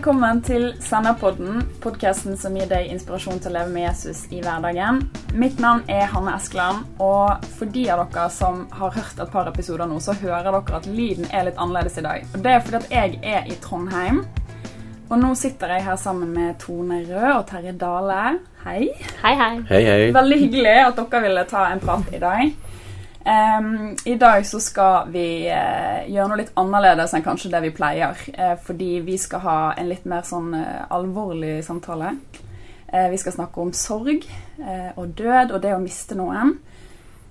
Velkommen til Senderpodden, podkasten som gir deg inspirasjon til å leve med Jesus i hverdagen. Mitt navn er Hanne Eskeland, og for de av dere som har hørt et par episoder nå, så hører dere at lyden er litt annerledes i dag. Og Det er fordi at jeg er i Trondheim. Og nå sitter jeg her sammen med Tone Rød og Terje Dale. Hei. Hei, hei. Hei, hei. Veldig hyggelig at dere ville ta en prat i dag. Em, I dag så skal vi uh, gjøre noe litt annerledes enn kanskje det vi pleier. Uh, fordi vi skal ha en litt mer sånn uh, alvorlig samtale. Eh, vi skal snakke om sorg eh, og død og det å miste noen.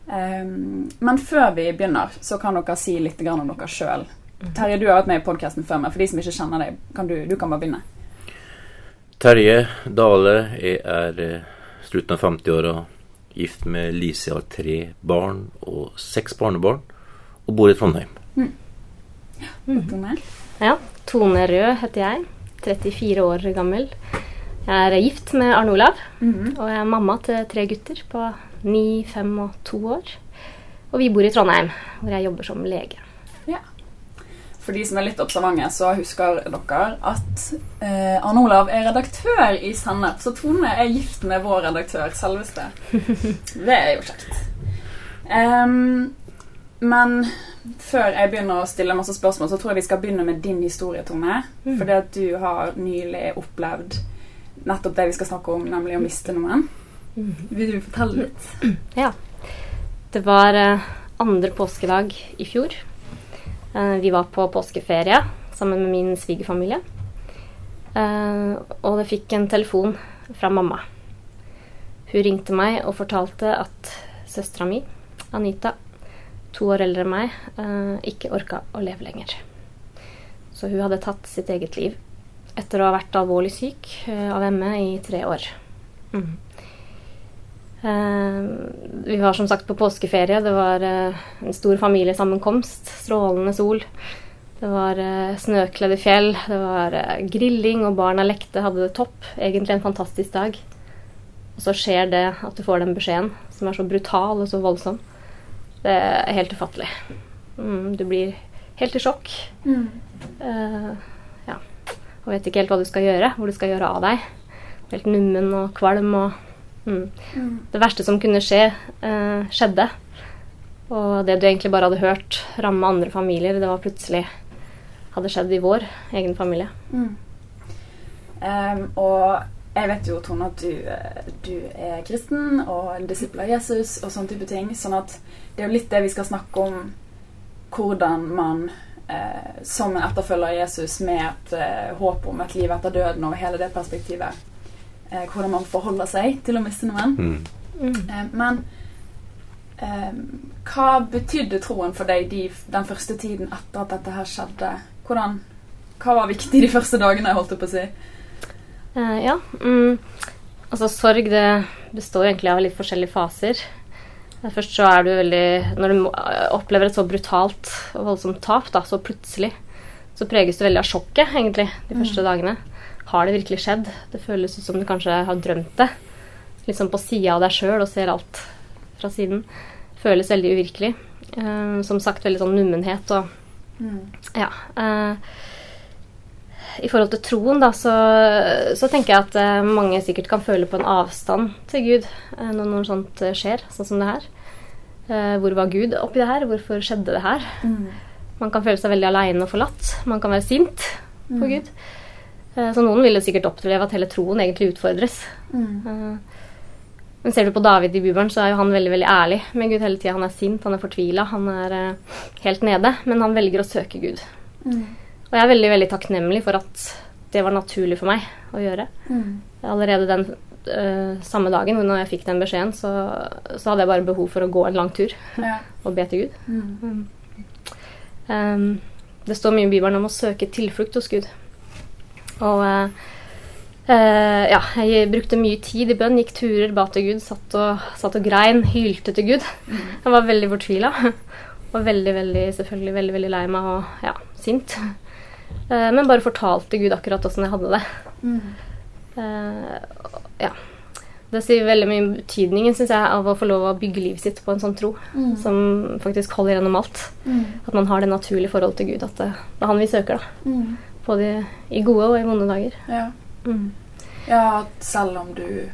Um, men før vi begynner, så kan dere si litt grann om dere sjøl. Terje, du har vært med i podkasten før, meg. for de som ikke kjenner deg, kan du, du kan bare begynne. Terje Dale. Jeg er slutten av 50-åra, gift med Lise. Har tre barn og seks barnebarn, og bor i Trondheim. Tone? Ja, Tone Rød heter jeg. 34 år gammel. Jeg er gift med Arne Olav, Mhm. og jeg er mamma til tre gutter på 9, 5 og 2 år. Og vi bor i Trondheim, hvor jeg jobber som lege. For de som er litt observante, så husker dere at eh, Arne Olav er redaktør i Sennep. Så Tone er gift med vår redaktør, selveste. Det er jo kjekt. Um, men før jeg begynner å stille masse spørsmål, så tror jeg vi skal begynne med din historie, Tone. Fordi at du har nylig opplevd nettopp det vi skal snakke om, nemlig å miste noen. Vil du fortelle litt? Ja. Det var eh, andre påskedag i fjor. Eh, vi var på påskeferie sammen med min svigerfamilie. Eh, og det fikk en telefon fra mamma. Hun ringte meg og fortalte at søstera mi, Anita, to år eldre enn meg, eh, ikke orka å leve lenger. Så hun hadde tatt sitt eget liv etter å ha vært alvorlig syk av ME i tre år. Mhm. Eh, vi var som sagt på påskeferie. Det var eh, en stor familiesammenkomst. Strålende sol. Det var eh, snøkledde fjell. Det var grilling, og barna lekte, hadde det topp. Egentlig en fantastisk dag. Og så skjer det at du får den beskjeden, som er så brutal og så voldsom. Det er helt ufattelig. Mm, du blir helt i sjokk. Eh, ja. Og vet ikke helt hva du skal gjøre, hvor du skal gjøre av deg. Helt nummen og kvalm og mm. Det verste som kunne skje, eh, skjedde. Og det du egentlig bare hadde hørt ramme andre familier, det var plutselig hadde skjedd i vår egen familie. Mm. Um, og jeg vet jo, Tone, at du, eh, du er kristen og en disippel av Jesus og sånne type ting. Sånn at det er jo litt det vi skal snakke om. Hvordan man eh, som en etterfølger av Jesus med et eh, håp om et liv etter døden og hele det perspektivet eh, Hvordan man forholder seg til å miste noen. Mm. Eh, men eh, hva betydde troen for deg de, den første tiden etter at dette her skjedde? Hvordan, hva var viktig de første dagene, holdt jeg på å si? Eh, ja. Mm, altså sorg det består egentlig av litt forskjellige faser. Eh, Først så er du veldig Når du opplever et så brutalt og voldsomt tap, da, så plutselig, så preges du veldig av sjokket, egentlig, de første dagene. Har det virkelig skjedd? Det føles ut som du kanskje har drømt det. Liksom på sida av deg sjøl og ser alt fra siden. Føles veldig uvirkelig. Uh, som sagt veldig sånn nummenhet og Ja. Uh, I forhold til troen, da, så, så tenker jeg at eh, mange sikkert kan føle på en avstand til Gud eh, når noe sånt eh, skjer, sånn som det her. Eh, hvor var Gud oppi det her? Hvorfor skjedde det her? Man kan føle seg veldig aleine og forlatt. Man kan være sint på Gud. Eh, så noen vil jo sikkert oppleve at hele troen egentlig utfordres. Mm. men ser du på David i Bibelen, så er jo han veldig veldig ærlig med Gud hele tida. Han er sint, han er fortvila, han er eh, helt nede. Men han velger å søke Gud. Og jeg er veldig veldig takknemlig for at det var naturlig for meg å gjøre. Allerede den eh, samme dagen når jeg fikk den beskjeden, så, så hadde jeg bare behov for å gå en lang tur Ja. og be til Gud. Mm. Um, det står mye i Bibelen om å søke tilflukt hos Gud. Og Uh, ja, jeg brukte mye tid i bønn, gikk turer, ba til Gud, satt og, satt og grein, hylte til Gud. Jeg var veldig fortvila. Og veldig, veldig, selvfølgelig veldig, veldig lei meg og ja, sint. Uh, men bare fortalte Gud akkurat åssen jeg hadde det. Og- ja. Det sier veldig mye om betydningen synes jeg, av å få lov å bygge livet sitt på en sånn tro som faktisk holder gjennom alt. At man har det naturlige forholdet til Gud. At det, det er han vi søker, da. Både i gode og i vonde dager. Ja. Mm. ja, selv om du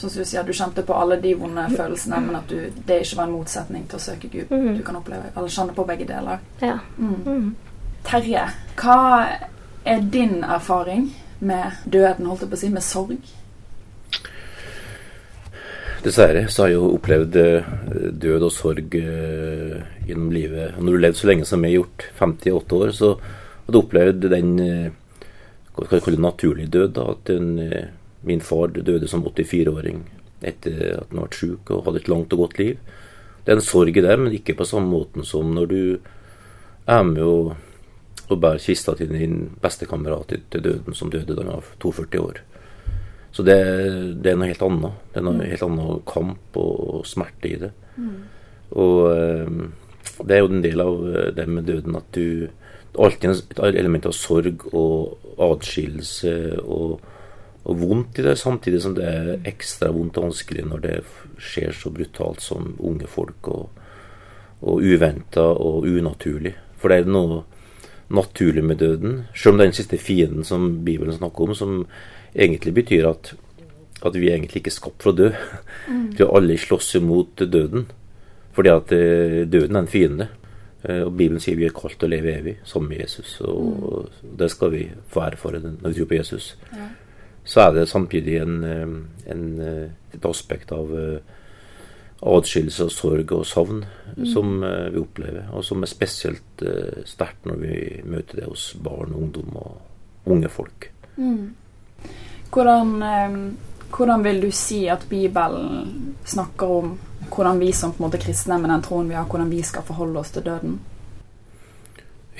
som du sier, du kjente på alle de vonde følelsene, men at du, det ikke var en motsetning til å søke Gud. Mm. Du kan oppleve, eller kjenne på begge deler. Ja. Mm. Mm. Terje, hva er din erfaring med døden, holdt jeg på å si, med sorg? Dessverre så har jeg jo opplevd eh, død og sorg eh, gjennom livet. Når du har levd så lenge som jeg har gjort, 58 år, så har du opplevd den eh, hva skal jeg kalle naturlig død. da, At en, eh, min far døde som 84-åring etter at han ble syk og hadde et langt og godt liv. Det er en sorg i det, men ikke på samme måten som når du er med og, og bærer kista til din bestekamerat til døden, som døde da han var 42 år. Så det, det, er noe helt annet. Det er noe helt annet kamp og smerte i det. Og eh, det er jo en del av det med døden at du Alltid et element av sorg og atskillelse og, og vondt i det, samtidig som det er ekstra vondt og vanskelig når det skjer så brutalt som unge folk, og, og uventa og unaturlig. For det er noe naturlig med døden, selv om det er den siste fienden som Bibelen snakker om, som egentlig betyr at, at vi egentlig ikke er skapt for å dø. Vi har alle slåss imot døden, fordi at eh, døden er en fiende. Eh, Og Bibelen sier vi er kalt til å leve evig sammen med Jesus, og det skal vi få ære for når vi tror på Jesus. Ja. Så er det samtidig en, en, eh, et aspekt av eh, adskillelse og sorg og savn som eh, vi opplever, og som er spesielt sterkt når vi møter det hos barn, ungdom og unge folk. Hvordan, eh, hvordan vil du si at Bibelen snakker om hvordan vi som på en måte kristne med den troen vi har, hvordan vi skal forholde oss til døden?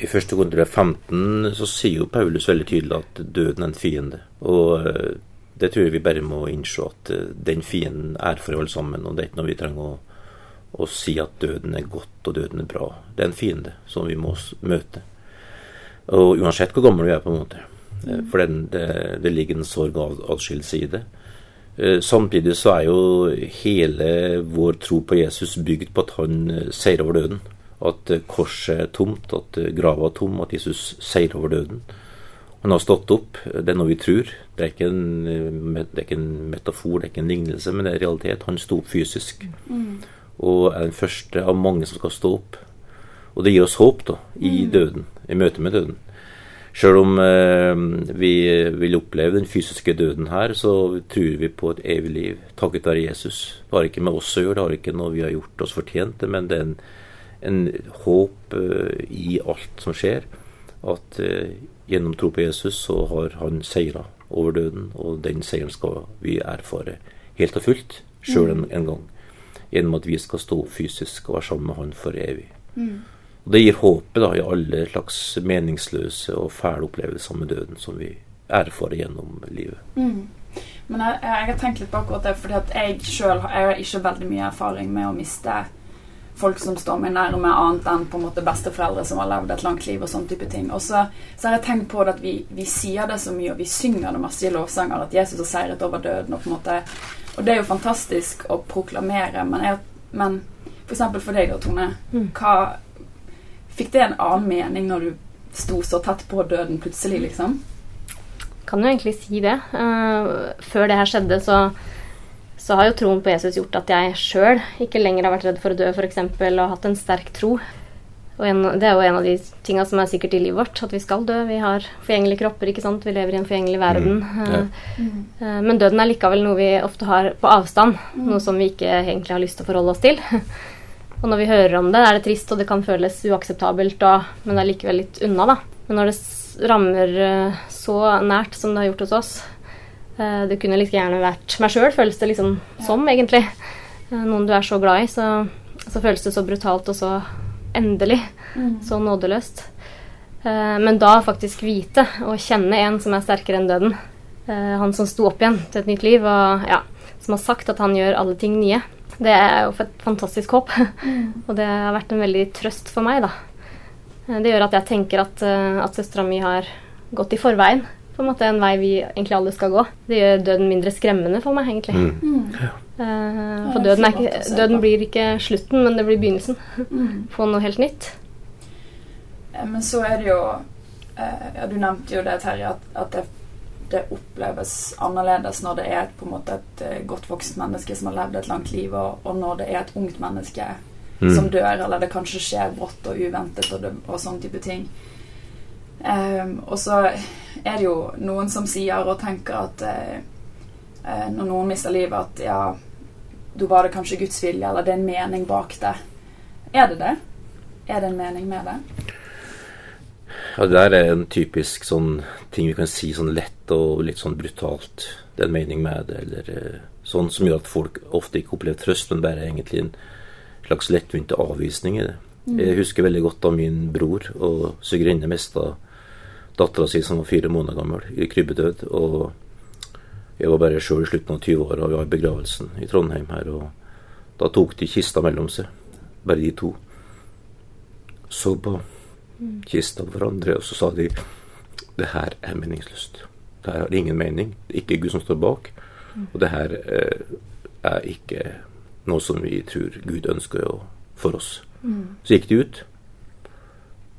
I 1. Korinter 15 så sier jo Paulus veldig tydelig at døden er en fiende. Og eh, det tror jeg vi bare må innse at eh, den fienden er for alle sammen. Og det er ikke noe vi trenger å, å si at døden er godt og døden er bra. Det er en fiende som vi må møte. Og uansett hvor gammel vi er, på en måte. Eh, For det, det ligger en sorg og adskillelse i det. Eh, Samtidig så er jo hele vår tro på Jesus bygd på at han eh, seier over døden. At eh, korset er tomt, at grava er tom, at Jesus seier over døden. Han har stått opp. Det er noe vi tror. Det er, ikke en, det er ikke en metafor, det er ikke en lignelse, men det er realitet. Han sto opp fysisk. Og er den første av mange som skal stå opp. Og det gir oss håp da, i døden, i møte med døden. Selv om eh, vi vil oppleve den fysiske døden her, så tror vi på et evig liv takket være Jesus. Det har ikke med oss å gjøre, det har ikke noe vi har gjort oss fortjent til, men det er en, en håp eh, i alt som skjer. At eh, gjennom tro på Jesus så har han seira over døden, og den seieren skal vi erfare helt og fullt, sjøl en, en gang. Gjennom at vi skal stå fysisk og være sammen med han for evig. Og Det gir håpet da i alle slags meningsløse og fæle opplevelser med døden som vi erfarer gjennom livet. Men jeg, jeg har tenkt litt på akkurat det, fordi at jeg sjøl har ikke veldig mye erfaring med å miste folk som står meg nærme, annet enn på en måte besteforeldre som har levd et langt liv og sånn type ting. Og så, så har jeg tenkt på det at vi, vi sier det så mye, og vi synger det masse i lovsanger, at Jesus har seiret over døden, og på en måte Og det er jo fantastisk å proklamere, men, jeg, men for eksempel for deg da, Tone, hva Fikk det en annen mening når du sto så tett på døden plutselig, liksom? Kan jo egentlig si det. Uh, før det her skjedde, så, så har jo troen på Jesus gjort at jeg sjøl ikke lenger har vært redd for å dø, f.eks., og hatt en sterk tro. Og en, det er jo en av de tinga som er sikkert i livet vårt, at vi skal dø. Vi har forgjengelige kropper, ikke sant. Vi lever i en forgjengelig verden. ja. Eh, Men døden er likevel noe vi ofte har på avstand. Noe som vi ikke egentlig har lyst til å forholde oss til. Og når vi hører om det, er det trist, og det kan føles uakseptabelt, og, men det er likevel litt unna, da. Men når det rammer eh, så nært som det har gjort hos oss eh, Det kunne like gjerne vært meg sjøl, føles det liksom som, egentlig. Eh, Noen du er så glad i, så, så føles det så brutalt og så endelig. Så nådeløst. Men da faktisk vite og kjenne en som er sterkere enn døden. Han som sto opp igjen til et nytt liv, og ja, som har sagt at han gjør alle ting nye. Det er jo et fantastisk håp. Og det har vært en veldig trøst for meg, da. Det gjør at jeg tenker at, eh, at søstera mi har gått i forveien. På en måte En vei vi egentlig alle skal gå. Det gjør døden mindre skremmende for meg, egentlig. Mm. Eh, Ja, For døden, er ikke, døden blir ikke slutten, men det blir begynnelsen Mm. på noe helt nytt. Men så er det jo eh, ja, Du nevnte jo det, Terje, at, at det, det, oppleves annerledes når det er på en måte et uh, godt vokst menneske som har levd et langt liv, og, og når det er et ungt menneske mm. som dør, eller det kanskje skjer brått og uventet og, det, og sånn type ting. Um, og så er det jo noen som sier og tenker at uh, når noen mister livet, at ja, da var det kanskje Guds vilje, eller det er en mening bak det. Er det det? Er det en mening med det? Ja, Det der er en typisk sånn ting vi kan si sånn lett og litt sånn brutalt. Det er en mening med det, eller uh, sånn som gjør at folk ofte ikke opplever trøst, men bare egentlig en slags lettvinte avvisning i det. Mm. Jeg husker veldig godt da min bror og svigerinne mista dattera si som var fire måneder gammel, i krybbedød. Og jeg var bare sjøl i slutten av 20-åra, og vi var i begravelsen i Trondheim her. Og da tok de kista mellom seg, bare de to. Så på kista på hverandre, og så sa de det her er meningsløst. Det her har ingen mening. Det er ikke Gud som står bak. Og det her eh, er ikke noe som vi tror Gud ønsker for oss. Mm. Så gikk de ut,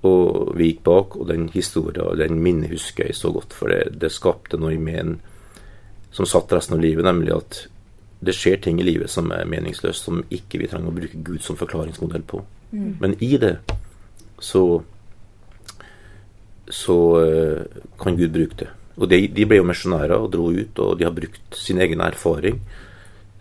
og vi gikk bak, og den historien og den minnet husker jeg så godt, for det, det skapte noe i meg som satt resten av livet, nemlig at det skjer ting i livet som er meningsløst, som ikke vi trenger å bruke Gud som forklaringsmodell på. Mm. Men i det så så uh, kan Gud bruke det. Og de, de ble jo misjonærer og dro ut, og de har brukt sin egen erfaring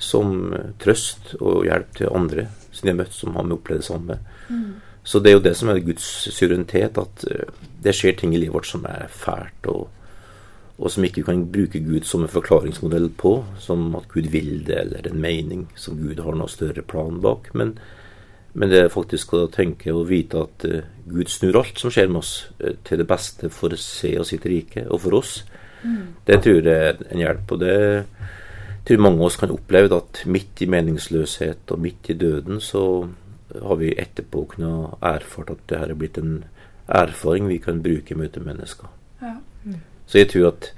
som trøst og hjelp til andre som de har møtt, som har opplevd det samme. Mm. Så det er jo det som er Guds suverenitet, at eh, det skjer ting i livet vårt som er fælt, og, og som ikke vi kan bruke Gud som en forklaringsmodell på, som at Gud vil det, eller en mening som Gud har noe større plan bak. Men, men det er faktisk å tenke og vite at uh, Gud snur alt som skjer med oss, uh, til det beste for seg og sitt rike, og for oss. Mm. Det tror jeg er en hjelp. og det jeg tror mange av oss kan oppleve at midt i meningsløshet og midt i døden, så har vi etterpå kunnet erfart at det her er blitt en erfaring vi kan bruke i møte med mennesker. Ja. Mm. Så jeg tror at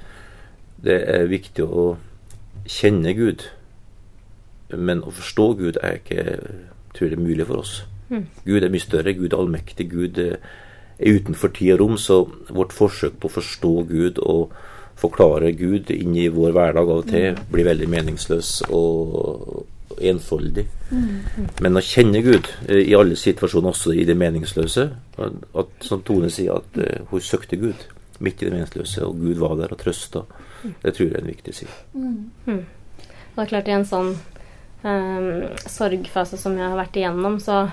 det er viktig å kjenne Gud, men å forstå Gud er ikke tror jeg, mulig for oss. Mm. Gud er mye større, Gud er allmektig, Gud er utenfor tid og rom, så vårt forsøk på å forstå Gud og forklare Gud inn i vår hverdag av og til, mm. blir veldig meningsløs og enfoldig. Mm. Men å kjenne Gud eh, i alle situasjoner, også i det meningsløse at, Som Tone sier, at uh, hun søkte Gud midt i det meningsløse, og Gud var der og trøsta. Det tror jeg er en viktig side. Mm. Mm. Det er klart, i en sånn um, sorgfase som jeg har vært igjennom, så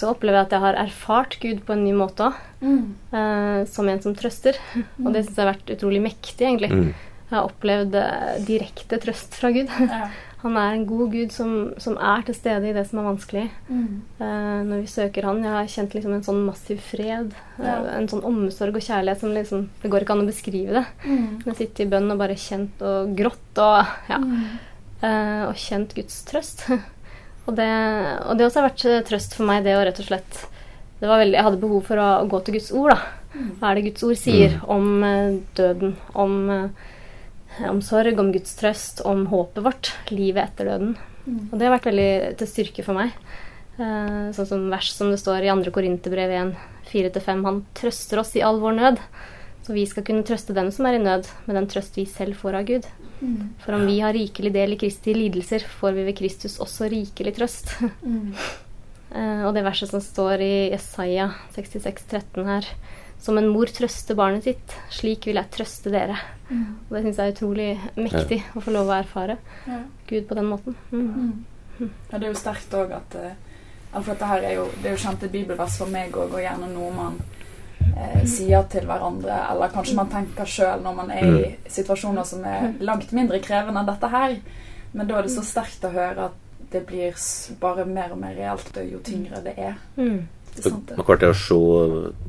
så opplever jeg at jeg har erfart Gud på en ny måte òg. Mm. Uh, som en som trøster. Mm. Og det syns jeg har vært utrolig mektig, egentlig. Mm. Jeg har opplevd uh, direkte trøst fra Gud. Ja. Han er en god Gud som, som, er til stede i det som er vanskelig. Uh, når vi søker Han. Jeg har kjent liksom en sånn massiv fred. Ja. en sånn omsorg og kjærlighet som liksom Det går ikke an å beskrive det. Mm. Jeg sitter i bønn og bare kjent og grått og ja. Og kjent Guds trøst. Og det, og det også har vært eh, trøst for meg, det å rett og slett veldig, Jeg hadde behov for å, å, gå til Guds ord, da. Mm. Hva er det Guds ord sier mm. om uh, døden, om, uh, om, sorg, om Guds trøst, om håpet vårt, livet etter døden. Mm. Og det har vært veldig til styrke for meg. Uh, sånn som vers som det står i 2. Korinterbrev 1, 4-5. Han trøster oss i all vår nød, så vi skal kunne trøste dem som er i nød, med den trøst vi selv får av Gud. Mm. For om vi har rikelig del i Kristi lidelser, får vi ved Kristus også rikelig trøst. Mm. uh, og det verset som står i Jesaja 66, 13 her Som en mor trøster barnet sitt, slik vil jeg trøste dere. Mm. Og det syns jeg er utrolig mektig ja. å få lov å erfare ja. Gud på den måten. Mm. Mm. Ja, det er jo sterkt òg at uh, For dette her er jo, det er jo kjente bibelvers for meg òg, og gjerne noe man eh, sier til hverandre, eller kanskje man tenker sjøl når man er i mm. situasjoner som er langt mindre krevende enn dette her. Men da er det så sterkt å høre at det blir bare mer og mer reelt jo tyngre det er. Mm. Man klarte å se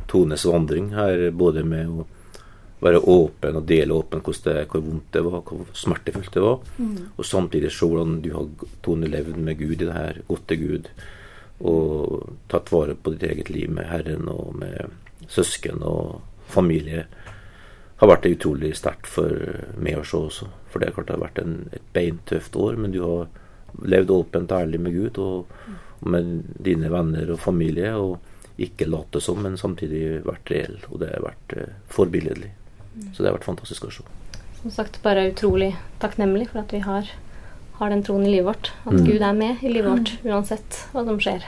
Tones vandring her, både med å være åpen og dele åpen hvordan hvor vondt det var, hvor smertefullt det var. Mm. Og samtidig se hvordan du har Tone levd med Gud i det her, gått til Gud. Og tatt vare på ditt eget liv med Herren og med søsken og familie har vært utrolig sterkt for meg å se også. For det er klart det har vært en, et beintøft år, men du har levd åpent og ærlig med Gud og, og, med dine venner og familie. Og ikke late som, men samtidig vært reell. Og det har vært eh, forbilledlig. Så det har vært fantastisk å se. Som sagt, bare utrolig takknemlig for at vi har, har den troen i livet vårt. At Mm. Gud er med i livet vårt uansett hva som skjer.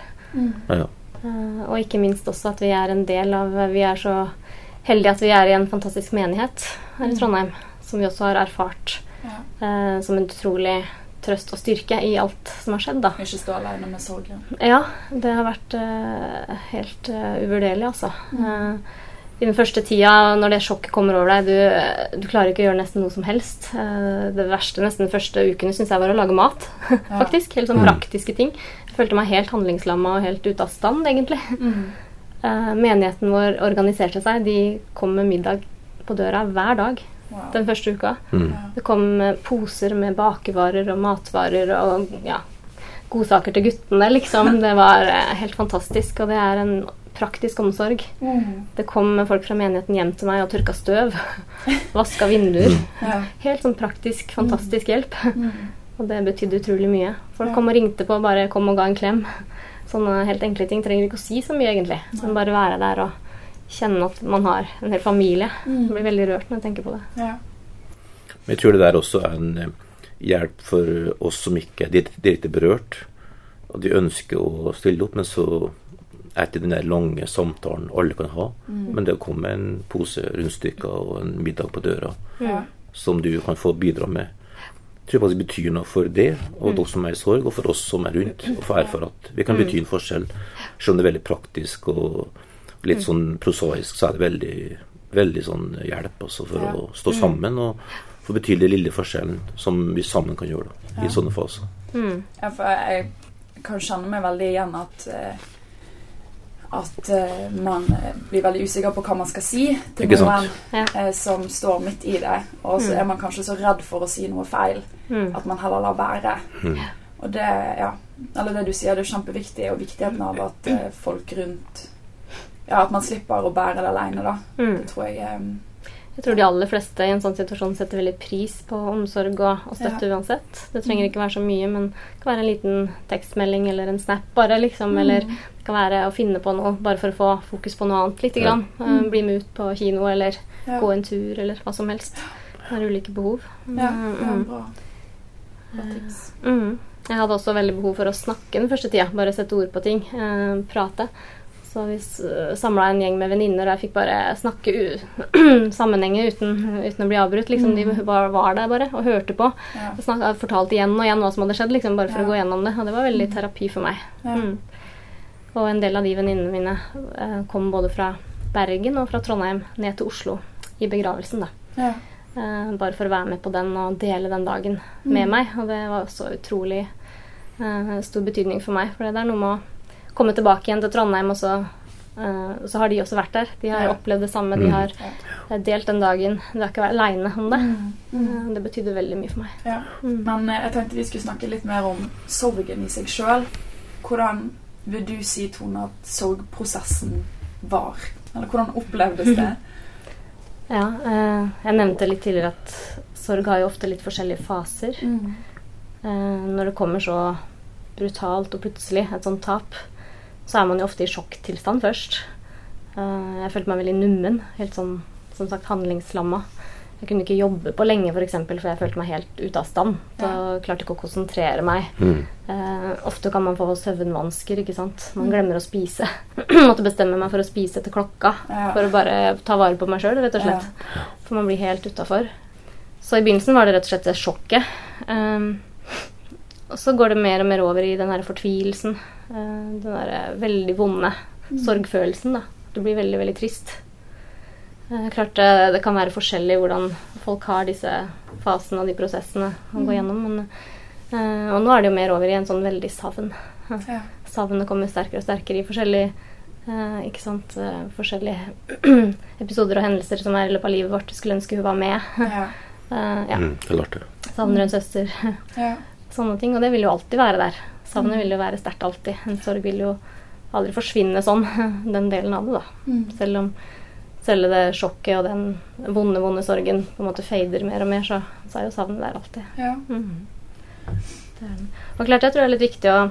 Ja, ja. Eh, og ikke minst også at vi er en del av Vi er så heldige at vi er i en fantastisk menighet her i Trondheim, som vi også har erfart Ja. eh, som en utrolig trøst og styrke i alt som har skjedd, da. Ikke stå alene med sorgen. Ja, det har vært eh, helt eh, uvurderlig, altså. Eh, I den første tida, når det sjokket kommer over deg, du, du klarer ikke å gjøre nesten noe som helst. Eh, det verste nesten de første ukene syns jeg var å lage mat, faktisk. Helt sånn Mm. praktiske ting. Jeg følte meg helt handlingslamma og helt ute av stand, egentlig. Mm. Eh, menigheten vår organiserte seg. De kom med middag på døra hver dag Wow. den første uka. Mm. Det kom eh, poser med bakevarer og matvarer og ja, godsaker til guttene, liksom. Det var helt fantastisk, og det er en praktisk omsorg. Mm. Det kom folk fra menigheten hjem til meg og tørka støv. Vaska vinduer. Ja. Helt sånn praktisk, fantastisk hjelp. Mm. Og det betydde utrolig mye. Folk Ja. kom og ringte på, bare kom og ga en klem. Sånne helt enkle ting trenger ikke å si så mye, egentlig. Men bare være der og kjenne at man har en hel familie. Mm. Jeg blir veldig rørt når jeg tenker på det. Ja. Men jeg tror det der også er en eh, hjelp for oss som ikke er direkte berørt. Og de ønsker å stille opp, men så er ikke den der lange samtalen alle kan ha. Men det å komme med en pose rundstykker og en middag på døra Ja. som du kan få bidra med, tror jeg faktisk betyr noe for det, og dere som er i sorg, og for oss som er rundt, og få erfare at vi kan bety en forskjell. Selv om det er veldig praktisk og litt sånn prosaisk, så er det veldig, veldig sånn hjelp altså, for Ja. å stå sammen og få bety den lille forskjellen som vi sammen kan gjøre da, i Ja. sånne faser. Mm. Ja, for jeg kan kjenne meg veldig igjen at eh, at eh, man eh, blir veldig usikker på hva man skal si til Ikke noen? Ja. eh, som står midt i det. Og så Mm. er man kanskje så redd for å si noe feil Mm. at man heller lar være. Mm. Og det, ja, eller det du sier, det er kjempeviktig, og viktigheten av at folk rundt Ja, at man slipper å bære det alene, da. Mm. Det tror jeg Jeg tror de aller fleste i en sånn situasjon setter veldig pris på omsorg og, og støtte uansett. Det trenger ikke være så mye, men det kan være en liten tekstmelding eller en snap bare, liksom. Eller Mm. det kan være å finne på noe bare for å få fokus på noe annet lite Ja. grann. Eh, bli med ut på kino eller ja. gå en tur eller hva som helst. Det er ulike behov. Ja, Mm, ja, mm. bra. Bra tips. Mm. Jeg hadde også veldig behov for å snakke den første tida. Bare sette ord på ting. Eh, prate. Så vi uh, samla en gjeng med venninner, og jeg fikk bare snakke sammenhenger uten, uten å bli avbrutt. Liksom, De var, var der bare og hørte på. Ja. Snak- fortalte igjen og igjen hva som hadde skjedd, liksom, bare for Ja. å gå gjennom det. Og det var veldig terapi for meg. Ja. Mm. Og en del av de venninnene mine eh, kom både fra Bergen og fra Trondheim ned til Oslo i begravelsen. da. Ja. Eh, bare for å være med på den og dele den dagen med Mm. meg. Og det var også utrolig eh, stor betydning for meg. For det er noe med å komme tilbake igjen til Trondheim, og så, uh, så har de også vært der. De har Ja. opplevd det samme. De Mm. har uh, delt den dagen. De har ikke vært aleine om det. Mm. Eh, det betydde veldig mye for meg. Ja. Mm. Men jeg tenkte vi skulle snakke litt mer om sorgen i seg sjøl. Hvordan vil du si, Tone, at sorgprosessen var? Eller hvordan opplevdes det? Ja, eh, jeg nevnte litt tidligere at sorg har jo ofte litt forskjellige faser. Mm. Eh, når det kommer så brutalt og plutselig, et sånt tap, så er man jo ofte i sjokktilstand først. Eh, jeg følte meg veldig nummen. Helt sånn, som sagt, handlingslamma. Jeg kunne ikke jobbe på lenge, f.eks., for, eksempel, for jeg følte meg helt ute av stand. Da klarte ikke å konsentrere meg. Mm. Eh, ofte kan man få søvnvansker, ikke sant. Man glemmer å spise. Måtte bestemme meg for å spise etter klokka. Ja. For å bare ta vare på meg sjøl, rett og slett. For man blir helt utafor. Så i begynnelsen var det rett og slett det sjokket. Um, og så går det mer og mer over i den her fortvilelsen. eh, den der veldig vonde sorgfølelsen, da. Du blir veldig, veldig trist. Eh, klart det, det kan være forskjellig hvordan folk har disse fasene og de prosessene å gå gjennom, men eh, Og nå er det jo mer over i en sånn veldig savn. Ja. Savnet kommer sterkere og sterkere i forskjellige Uh, ikke sant, uh, forskjellige episoder og hendelser som er i løpet av livet vårt. Skulle ønske hun var med. Ja. Uh, ja. Mm. det er artig. Savner en søster. Ja. Sånne ting. Og det vil jo alltid være der. Savnet vil jo være sterkt alltid. En sorg vil jo aldri forsvinne sånn, den delen av det, da. Mm. Selv om selve det sjokket og den vonde, vonde sorgen på en måte fader mer og mer, så, så er jo savnet der alltid. Ja. Mm. Det er den. Og klart, jeg tror det er litt viktig å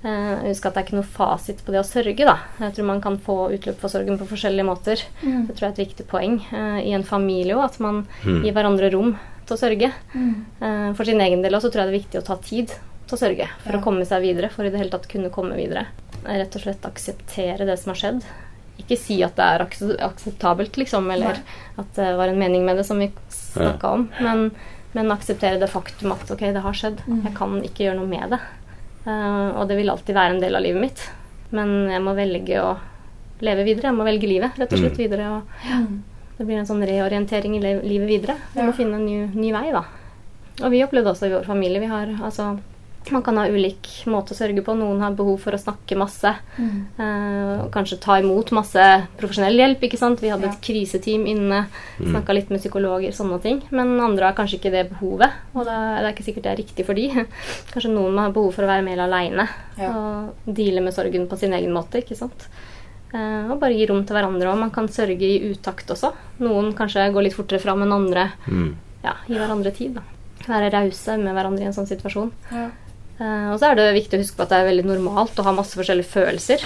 Uh, Husk at det er ikke noe fasit på det å sørge. da. Jeg tror man kan få utløp for sorgen på forskjellige måter. Mm. Det tror jeg er et viktig poeng uh, i en familie òg, at man Mm. gir hverandre rom til å sørge. Mm. Eh, For sin egen del også tror jeg det er viktig å ta tid til å sørge for Ja. å komme seg videre. For i det hele tatt kunne komme videre. Rett og slett akseptere det som har skjedd. Ikke si at det er akseptabelt, liksom, eller Nei. at det var en mening med det, som vi snakka om. Men, men akseptere det faktum at ok, det har skjedd. Mm. Jeg kan ikke gjøre noe med det. Eh, og det vil alltid være en del av livet mitt. Men jeg må velge å leve videre. Jeg må velge livet, rett og slett, Mm. videre. Og Mm. Det blir en sånn reorientering i livet videre. Vi Ja. må finne en ny, ny vei, da. Og vi opplevde også i vår familie vi har, altså, Man kan ha ulik måte å sørge på. Noen har behov for å snakke masse. Mm. eh, og kanskje ta imot masse profesjonell hjelp. ikke sant? Vi hadde Ja. et kriseteam inne. Mm. Snakka litt med psykologer, sånne ting. Men andre har kanskje ikke det behovet. Og det er, det er ikke sikkert det er riktig for de. Kanskje noen har behov for å være mer aleine Ja. og deale med sorgen på sin egen måte. ikke sant? Eh, og bare gi rom til hverandre. Og man kan sørge i utakt også. Noen kanskje går litt fortere fram enn andre. Mm. Ja, Gi hverandre tid. da. Være rause med hverandre i en sånn situasjon. Ja. Eh, og så er det viktig å huske på at det er veldig normalt å ha masse forskjellige følelser.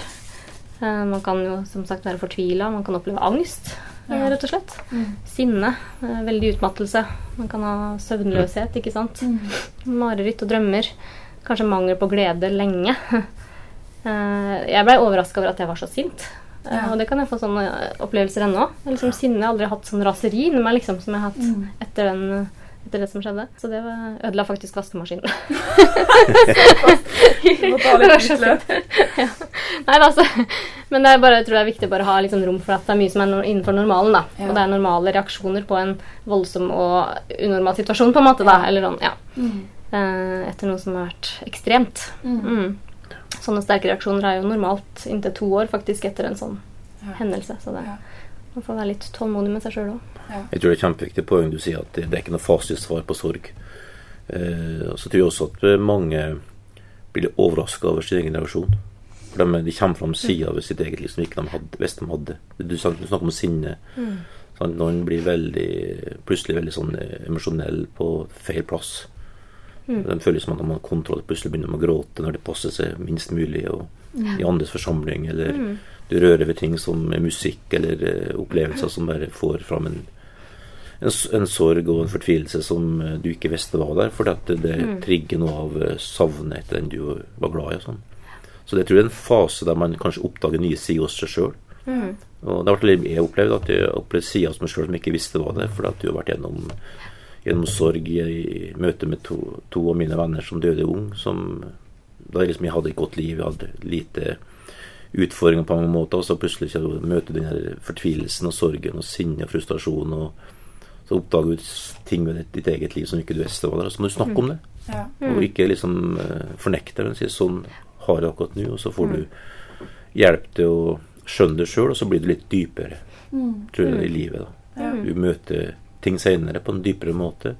Eh, man kan jo som sagt være fortvila, man kan oppleve angst, Ja. rett og slett. Mm. Sinne. veldig utmattelse. Man kan ha søvnløshet, ikke sant. Mm. Mareritt og drømmer. Kanskje mangel på glede lenge. Eh, jeg blei overraska over at jeg var så sint. Eh, Ja. Og det kan jeg få sånne opplevelser ennå. Liksom sinne. Jeg har aldri hatt sånn raseri inni meg liksom, som jeg har hatt Mm. etter, den, etter det som skjedde. Så det var, ødela faktisk vaskemaskinen. Du må ta litt utløp. ja. Nei, altså. Men det er bare, jeg tror det er viktig å bare ha sånn rom for at det er mye som er no innenfor normalen. da. Ja. Og det er normale reaksjoner på en voldsom og unormal situasjon, på en måte. da. Eller sånn, ja. Mm. Eh, etter noe som har vært ekstremt. Mm. Mm. Sånne sterke reaksjoner er jo normalt inntil to år faktisk etter en sånn Ja. hendelse. Så det, Ja. man får være litt tålmodig med seg sjøl òg. Jeg tror det er kjempeviktig poeng du sier at det, det er ikke noe fasitsvar på sorg. Eh, så tror jeg også at eh, mange blir overraska over sin egen reaksjon. For de, de kommer fram sida ved sitt eget liv som ikke de hadde, visste de hadde. Du, snakker om sinne. Sant? Noen blir veldig, plutselig veldig sånn eh, emosjonell på feil plass. De føler som at de har kontroll. Plutselig begynner de å gråte når det passer seg minst mulig. Og I andres forsamling. Eller du rører ved ting som musikk eller uh, opplevelser som bare får fram en, en, en sorg og en fortvilelse som eh, du ikke visste var der. Fordi at det, det trigger noe av eh, savnet etter den du var glad i. og sånn. Så det tror jeg er en fase der man kanskje oppdager nye sider hos seg sjøl. Og det har vært litt jeg opplevd at jeg har opplevd sider hos meg sjøl som jeg ikke visste var der, fordi at du har vært gjennom, gjennom sorg i, i møte med to, to av mine venner som døde ung. Som, da liksom jeg hadde et godt liv, jeg hadde lite utfordringer på mange måter, og så plutselig så møter du den her fortvilelsen og sorgen og sinne og frustrasjon, og så oppdager du ting ved ditt, ditt eget liv som ikke du visste var der. Og så må du snakke om det. Ja. Mm. Og ikke liksom eh, fornekte det, men si sånn har jeg akkurat nå, og så får du hjelp til å skjønne det sjøl, og så blir du litt dypere, Mm. tror jeg, i livet. da. Ja. Du møter ting senere på en dypere måte.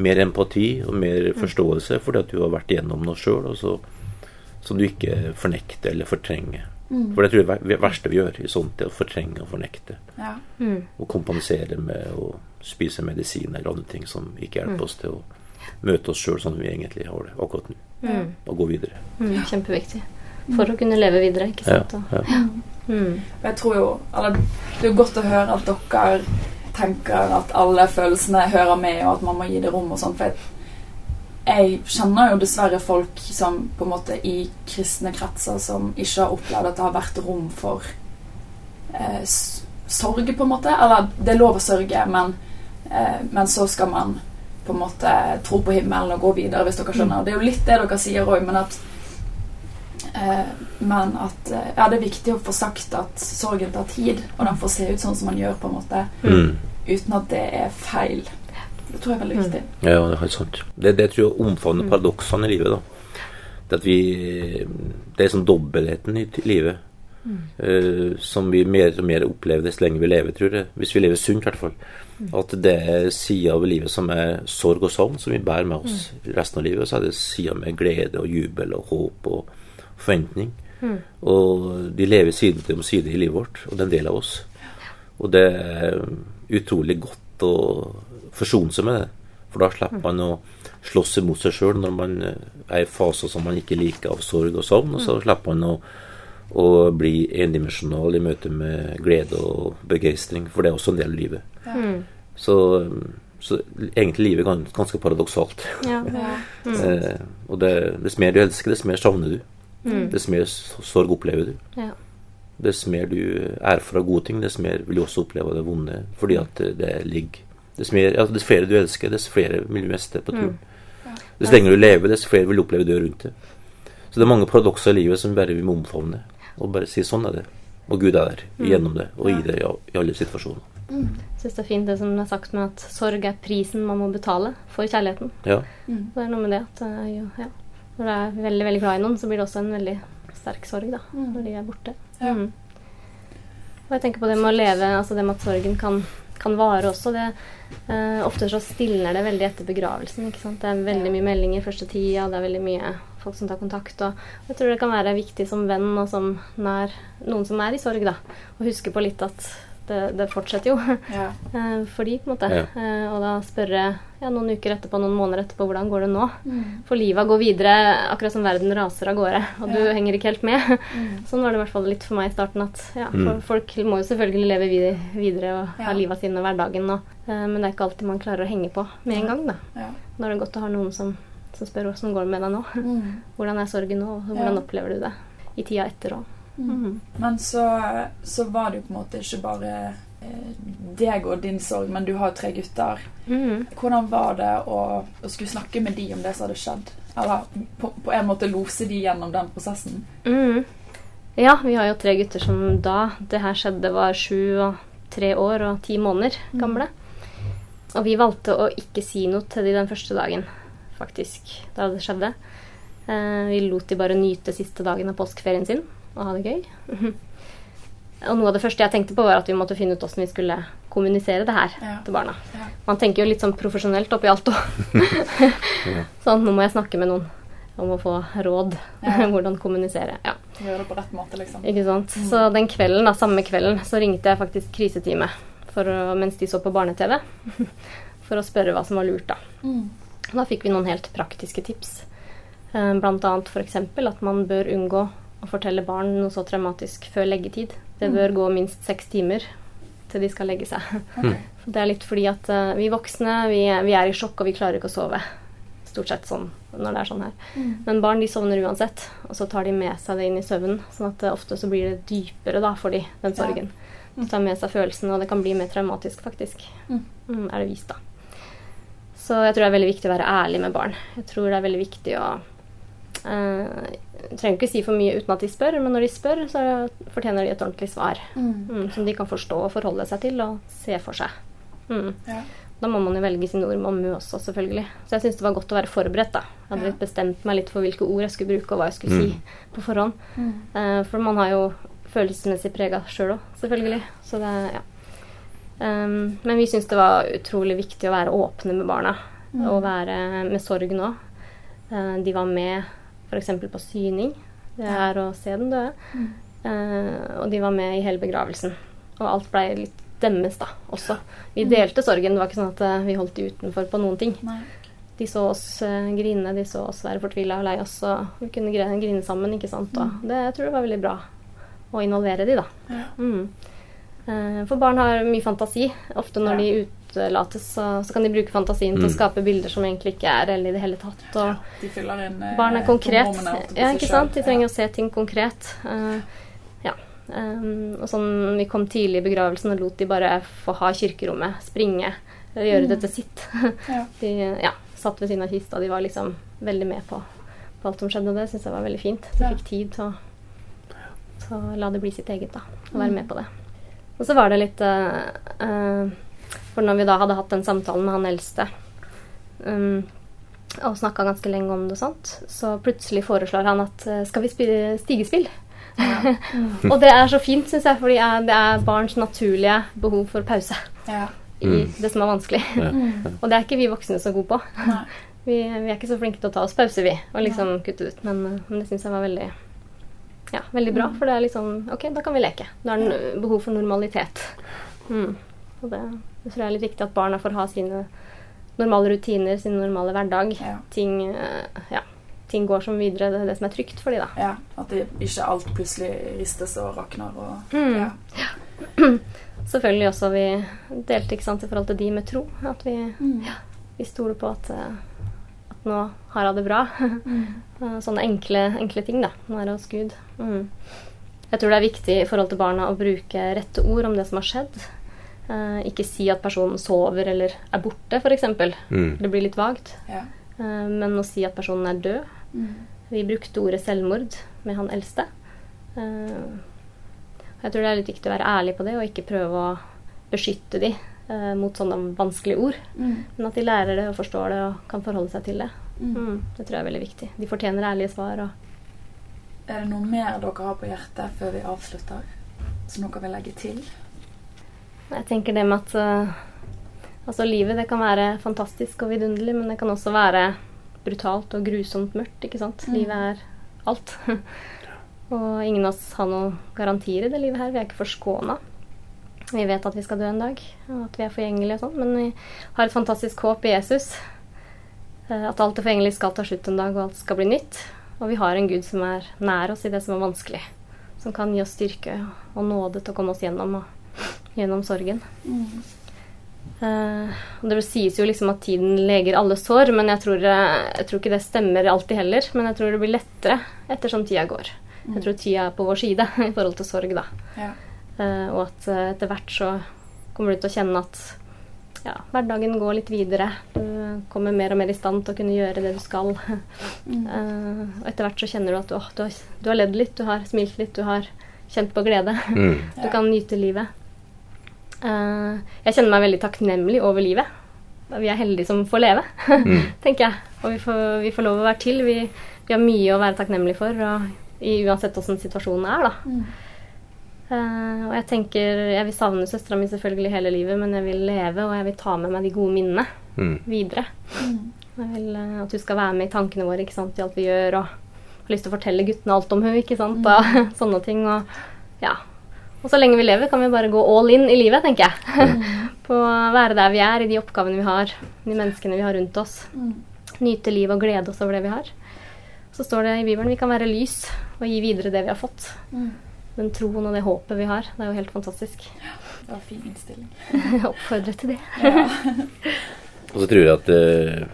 Mer empati og mer forståelse fordi at du har vært igjennom noe sjøl, som du ikke fornekter eller fortrenger. Mm. For det tror jeg er det verste vi gjør i sånt, er å fortrenge og fornekte. Ja. Mm. Og kompensere med å spise medisin eller andre ting som ikke hjelper oss til å møte oss sjøl sånn som vi egentlig har det akkurat nå, Ja. og gå videre. Mm. Kjempeviktig. For å kunne leve videre, ikke sant. Ja, ja. mm. Jeg tror jo eller, Det er jo godt å høre at dere tenker at alle følelsene hører med, og at man må gi det rom og sånn. For jeg, kjenner jo dessverre folk som på en måte i kristne kretser som ikke har opplevd at det har vært rom for eh, sorg, på en måte. Eller det er lov å sørge, men, eh, men så skal man på en måte tro på himmelen og gå videre, hvis dere skjønner. Det er jo litt det dere sier òg, men at Eh, men at eh, ja, det er viktig å få sagt at sorgen tar tid, og den får se ut sånn som man gjør, på en måte, Mm. Uten at det er feil. Det tror jeg er veldig viktig. Ja, det er helt sant. Det, det tror jeg omfavner paradoksene i livet. da. Det at vi Det er sånn dobbeltheten i livet livet uh, som vi mer og mer opplever dess lenger vi lever, tror jeg. Hvis vi lever sunt, i hvert fall. At det er sider av livet som er sorg og savn, som vi bærer med oss resten av livet. Og så er det sider med glede og jubel og håp og forventning. Og de lever side om side i livet vårt, og det er en del av oss. Og det utrolig godt å forsone seg med det. For da slipper man å slåss imot seg sjøl når man eh, er i faser som man ikke liker av sorg og savn. Og så slipper man å, å bli endimensjonal i møte med glede og begeistring, for det er også en del av livet. Ja. Så, så egentlig livet er livet ganske paradoksalt. Ja. Ja. Eh, og det, dess mer du elsker, dess mer savner du. Mm. Dess mer sorg opplever du. Ja. Dess mer du erfarer gode ting, dess mer vil du også oppleve det vonde. Fordi at det ligger Dess, mer, altså dess flere du elsker, dess flere vil du miste på turen. Ja. Dess lenger du lever, dess flere vil du oppleve død rundt deg. Så det er mange paradokser i livet som bare vi må omfavne. Og bare si sånn er det. Og Gud er der gjennom det, og i det i, i alle situasjoner. Mm. Jeg syns det er fint det som er sagt med at sorg er prisen man må betale for kjærligheten. Ja. Mm. Det er noe med det at eh, jo, ja. når du er veldig veldig glad i noen, så blir det også en veldig sterk sorg da, Mm. når de er borte. Ja. Mm. Og jeg tenker på det med å leve, altså det med at sorgen kan, kan vare også. Det, eh, ofte så stilner det veldig etter begravelsen. ikke sant? Det er veldig mye meldinger første tida, det er veldig mye folk som tar kontakt. Og jeg tror det kan være viktig som venn og som nær noen som er i sorg, da, å huske på litt at det, det fortsetter jo. Ja. Eh, for de, på en måte. Ja. Eh, og da spørre ja, noen uker etterpå, noen måneder etterpå, hvordan går det nå? Mm. For livet går videre akkurat som verden raser av gårde, og du henger ikke helt med. Mm. Sånn var det i hvert fall litt for meg i starten. at ja, Mm. for Folk må jo selvfølgelig leve vid videre og Ja. ha livet sine hverdagen, og, eh, men det er ikke alltid man klarer å henge på med en gang. da. Ja. Da er det godt å ha noen som, som spør hvordan går det med deg nå. Mm. Hvordan er sorgen nå, hvordan Ja. opplever du det i tida etter òg. Mm. Men så, så var det jo på en måte ikke bare eh, deg og din sorg, men du har jo tre gutter. Mm. Hvordan var det å, å skulle snakke med de om det som hadde skjedd? Eller på, på en måte lose de gjennom den prosessen? Mm. Ja, vi har jo tre gutter som da det her skjedde, var sju og tre år og ti måneder gamle. Og vi valgte å ikke si noe til de den første dagen, faktisk, da det skjedde. Eh, vi lot de bare nyte siste dagen av påskeferien sin og ha det gøy. og noe av det første jeg tenkte på, var at vi måtte finne ut åssen vi skulle kommunisere det her Ja. til barna. Ja. Man tenker jo litt sånn profesjonelt oppi alt òg. sånn, nå må jeg snakke med noen om å få råd. Ja. Hvordan kommunisere. Ja. Gjøre det på rett måte, liksom. Ikke sant? Så den kvelden, da, samme kvelden, så ringte jeg faktisk kriseteamet for å, mens de så på barne-TV. For å spørre hva som var lurt, da. Mm. Da fikk vi noen helt praktiske tips. Eh, Blant annet f.eks. at man bør unngå å fortelle barn noe så traumatisk før leggetid. Det Mm. bør gå minst seks timer til de skal legge seg. Okay. Det er litt fordi at uh, vi voksne vi, vi er i sjokk, og vi klarer ikke å sove. Stort sett sånn når det er sånn her. Mm. Men barn de sovner uansett, og så tar de med seg det inn i søvnen. Sånn at uh, ofte så blir det dypere da for de, den Ja. sorgen. De tar med seg følelsen, og det kan bli mer traumatisk, faktisk. Mm. Mm, er det vist, da. Så jeg tror det er veldig viktig å være ærlig med barn. Jeg tror det er veldig viktig å eh, Jeg trenger ikke si for mye uten at de spør, men når de spør, så fortjener de et ordentlig svar. Mm. Mm, som de kan forstå og forholde seg til og se for seg. Mm. Ja. Da må man jo velge sine ord med omhu også, selvfølgelig. Så jeg syns det var godt å være forberedt. da. Jeg hadde Ja. litt bestemt meg litt for hvilke ord jeg skulle bruke, og hva jeg skulle si på forhånd. Mm. Eh, for man har jo følelsesmessig prega sjøl òg, selvfølgelig. Så det, ja. Um, men vi syns det var utrolig viktig å være åpne med barna. Mm. Og være med sorgen òg. Uh, de var med f.eks. på syning. Det er å se den døde. Mm. Uh, og de var med i hele begravelsen. Og alt blei litt deres da, også. Vi Mm. delte sorgen. Det var ikke sånn at uh, vi holdt de utenfor på noen ting. Nei. De så oss uh, grine, de så oss være fortvila og lei oss, og vi kunne grine, grine sammen. ikke sant? Og Mm. det jeg tror jeg var veldig bra å involvere de, da. Ja. Mm. For barn har mye fantasi. Ofte når Ja. de utelates, så, så kan de bruke fantasien til å Mm. skape bilder som egentlig ikke er reelle i det hele tatt. Og De fyller inn eh, barn er konkret. Ja, ikke sant? De trenger Ja. å se ting konkret. Uh, ja. Um, og sånn, Vi kom tidlig i begravelsen og lot de bare få ha kirkerommet, springe, gjøre Mm. det til sitt. Ja. De ja, satt ved siden av kista, de var liksom veldig med på, på alt som skjedde. og Det syns jeg var veldig fint. De fikk tid til å, så la det bli sitt eget, da. Og være Mm. med på det. Og så var det litt uh, eh, For når vi da hadde hatt den samtalen med han eldste um, og snakka ganske lenge om det, og sånt, så plutselig foreslår han at eh, skal vi spille stigespill? Ja. Og det er så fint, syns jeg, fordi det er barns naturlige behov for pause Ja. i Mm. det som er vanskelig. Ja. Og det er ikke vi voksne så gode på. Vi, vi er ikke så flinke til å ta oss pause, vi, og liksom kutte ut. Men, eh, men det syns jeg var veldig ja, veldig bra. Mm. For det er liksom Ok, da kan vi leke. Da er det behov for normalitet. Mm. Og det, det tror jeg er litt viktig at barna får ha sine normale rutiner, sin normale hverdag. Ja. Ting, eh, ja, ting går som videre. Det er det som er trygt for dem, da. ja. At det, ikke alt plutselig ristes og rakner og Mm. ja. Selvfølgelig også vi delte ikke sant, i forhold til de med tro. At vi, Mm. vi stoler på at, eh, at nå har hun det bra. Mm. Eh, Sånne enkle, enkle ting, da. Nå er det hos Gud. Mm. Jeg tror det er viktig i forhold til barna å bruke rette ord om det som har skjedd. Eh, ikke si at personen sover eller er borte, f.eks. Mm. Det blir litt vagt. Ja. Eh, men å si at personen er død. Mm. Vi brukte ordet selvmord med han eldste. Eh, jeg tror det er litt viktig å være ærlig på det, og ikke prøve å beskytte de eh, mot sånne vanskelige ord. Mm. Men at de lærer det og forstår det og kan forholde seg til det. Mm. Mm, det tror jeg er veldig viktig. De fortjener ærlige svar. Og Er det noe mer dere har på hjertet før vi avslutter? Som dere vil legge til? Jeg tenker det med at eh, altså livet det kan være fantastisk og vidunderlig, men det kan også være brutalt og grusomt mørkt. ikke sant? Mm. Livet er alt. og ingen av oss har noen garantier i det livet her. Vi er ikke forskåna. Vi vet at vi skal dø en dag, og at vi er forgjengelige og sånn, men vi har et fantastisk håp i Jesus. Eh, At alt det forgjengelige skal ta slutt en dag, og alt skal bli nytt. Og vi har en Gud som er nær oss i det som er vanskelig. Som kan gi oss styrke og nåde til å komme oss gjennom, og, gjennom sorgen. Mm. Eh, det sies jo liksom at tiden leger alle sår, men jeg tror, eh, jeg tror ikke det stemmer alltid heller. Men jeg tror det blir lettere ettersom tida går. Jeg tror tida er på vår side i forhold til sorg, da. Ja. Eh, og at etter hvert så kommer du til å kjenne at ja, hverdagen går litt videre. Du kommer mer og mer i stand til å kunne gjøre det du skal. Mm. Eh, og etter hvert så kjenner du at åh, du, har, du har ledd litt, du har smilt litt, du har kjent på glede. Mm. Du kan nyte livet. Eh, jeg kjenner meg veldig takknemlig over livet. Vi er heldige som får leve, Mm. tenker jeg. Og vi får, vi får lov å være til. Vi, vi har mye å være takknemlige for, og i, uansett åssen situasjonen er, da. Mm. Uh, og jeg tenker Jeg vil savne søstera mi selvfølgelig hele livet, men jeg vil leve, og jeg vil ta med meg de gode minnene Mm. videre. Mm. Jeg vil uh, at hun skal være med i tankene våre ikke sant, i alt vi gjør, og har lyst til å fortelle guttene alt om henne, ikke sant, og sånne ting. Og, ja. Og så lenge vi lever, kan vi bare gå all in i livet, tenker jeg. På å være der vi er, i de oppgavene vi har, de menneskene vi har rundt oss. Mm. Nyte livet og glede oss over det vi har. Så står det i Bibelen vi kan være lys og gi videre det vi har fått. Mm. Den troen og det håpet vi har. Det er jo helt fantastisk. Ja, Det var fin innstilling. Jeg oppfordrer til det. Ja. Og så tror jeg at det,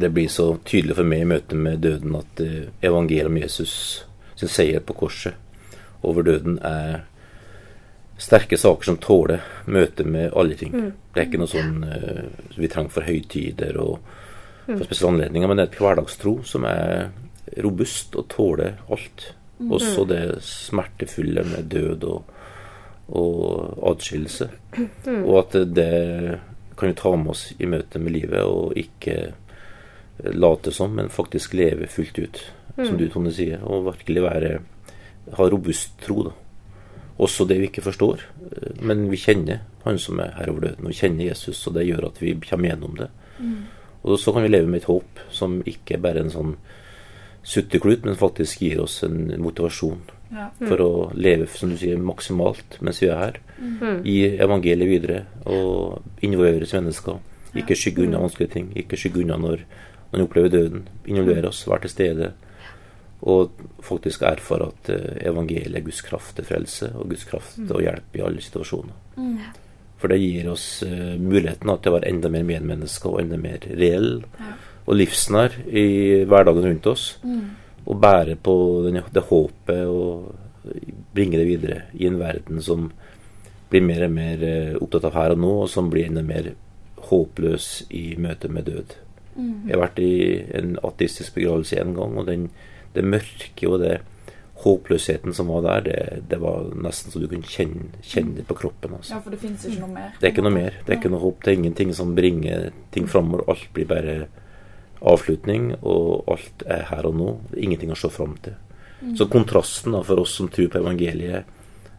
det blir så tydelig for meg i møte med døden at eh, evangeliet om Jesus sin seier på korset over døden er sterke saker som tåler møtet med alle ting. Det er ikke noe sånn uh, vi trenger for høytider og for spesielle anledninger, men det er et hverdagstro som er robust og tåler alt. Også det smertefulle med død og, og adskillelse. Og at det kan vi ta med oss i møte med livet, og ikke late som, men faktisk leve fullt ut, som du, Tone, sier. Og virkelig være ha robust tro, da. Også det vi ikke forstår. Men vi kjenner Han som er her over døden, og vi kjenner Jesus, og det gjør at vi kommer gjennom det. Og så kan vi leve med et håp som ikke bare er en sånn sutteklut, men faktisk gir oss en motivasjon Ja. for å leve som du sier, maksimalt mens vi er her. Gi evangeliet videre og involveres mennesker. Ikke skygge unna vanskelige ting. Ikke skygge unna når man opplever døden. Involvere oss, være til stede. Og faktisk erfare at eh, evangeliet er Guds kraft til frelse og Guds kraft til å hjelpe i alle situasjoner. Mm. For det gir oss eh, muligheten til å være enda mer medmennesker og enda mer reell Ja. og livsnær i hverdagen rundt oss. Mm. Og bære på den, det håpet og bringe det videre i en verden som blir mer og mer eh, opptatt av her og nå, og som blir enda mer håpløs i møte med død. Mm. Jeg har vært i en ateistisk begravelse en gang, og den, det mørke og det håpløsheten som var der, det, det var nesten så du kunne kjenne, kjenne det på kroppen. Altså. ja, for det fins ikke noe mer. Det er ikke noe mer. Det er ikke noe håp. Det er ingenting som bringer ting framover. Alt blir bare avslutning, og alt er her og nå. Ingenting å se fram til. Så kontrasten da, for oss som tror på evangeliet,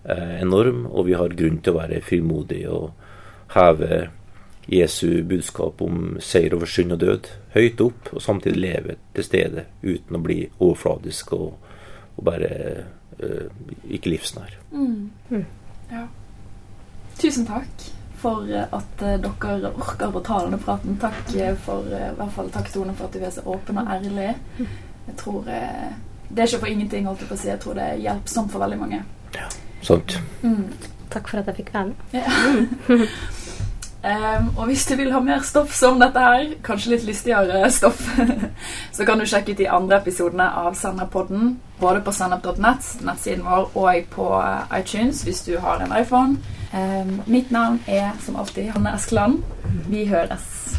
er enorm, og vi har grunn til å være frimodige og heve Jesu budskap om seier over synd og død høyt opp, og samtidig leve til stede uten å bli overfladisk og, og bare øh, ikke livsnær. Mm. Ja. Tusen takk for at eh, dere orker å ta denne praten. Takk eh, for eh, i hvert fall takk Tone for at du er så åpen og ærlig. Jeg tror eh, Det er ikke for ingenting, holdt jeg på å si. Jeg tror det er hjelpsomt for veldig mange. Sant. Mm. Takk for at jeg fikk være med. Ja. Em, og hvis du vil ha mer stoff som dette her, kanskje litt lystigere stoff, så kan du sjekke ut de andre episodene av Senderpodden, både på sennep.net, nettsiden vår, og på eh, iTunes hvis du har en iPhone. Um, mitt navn er som alltid Hanne Eskeland. Vi høres.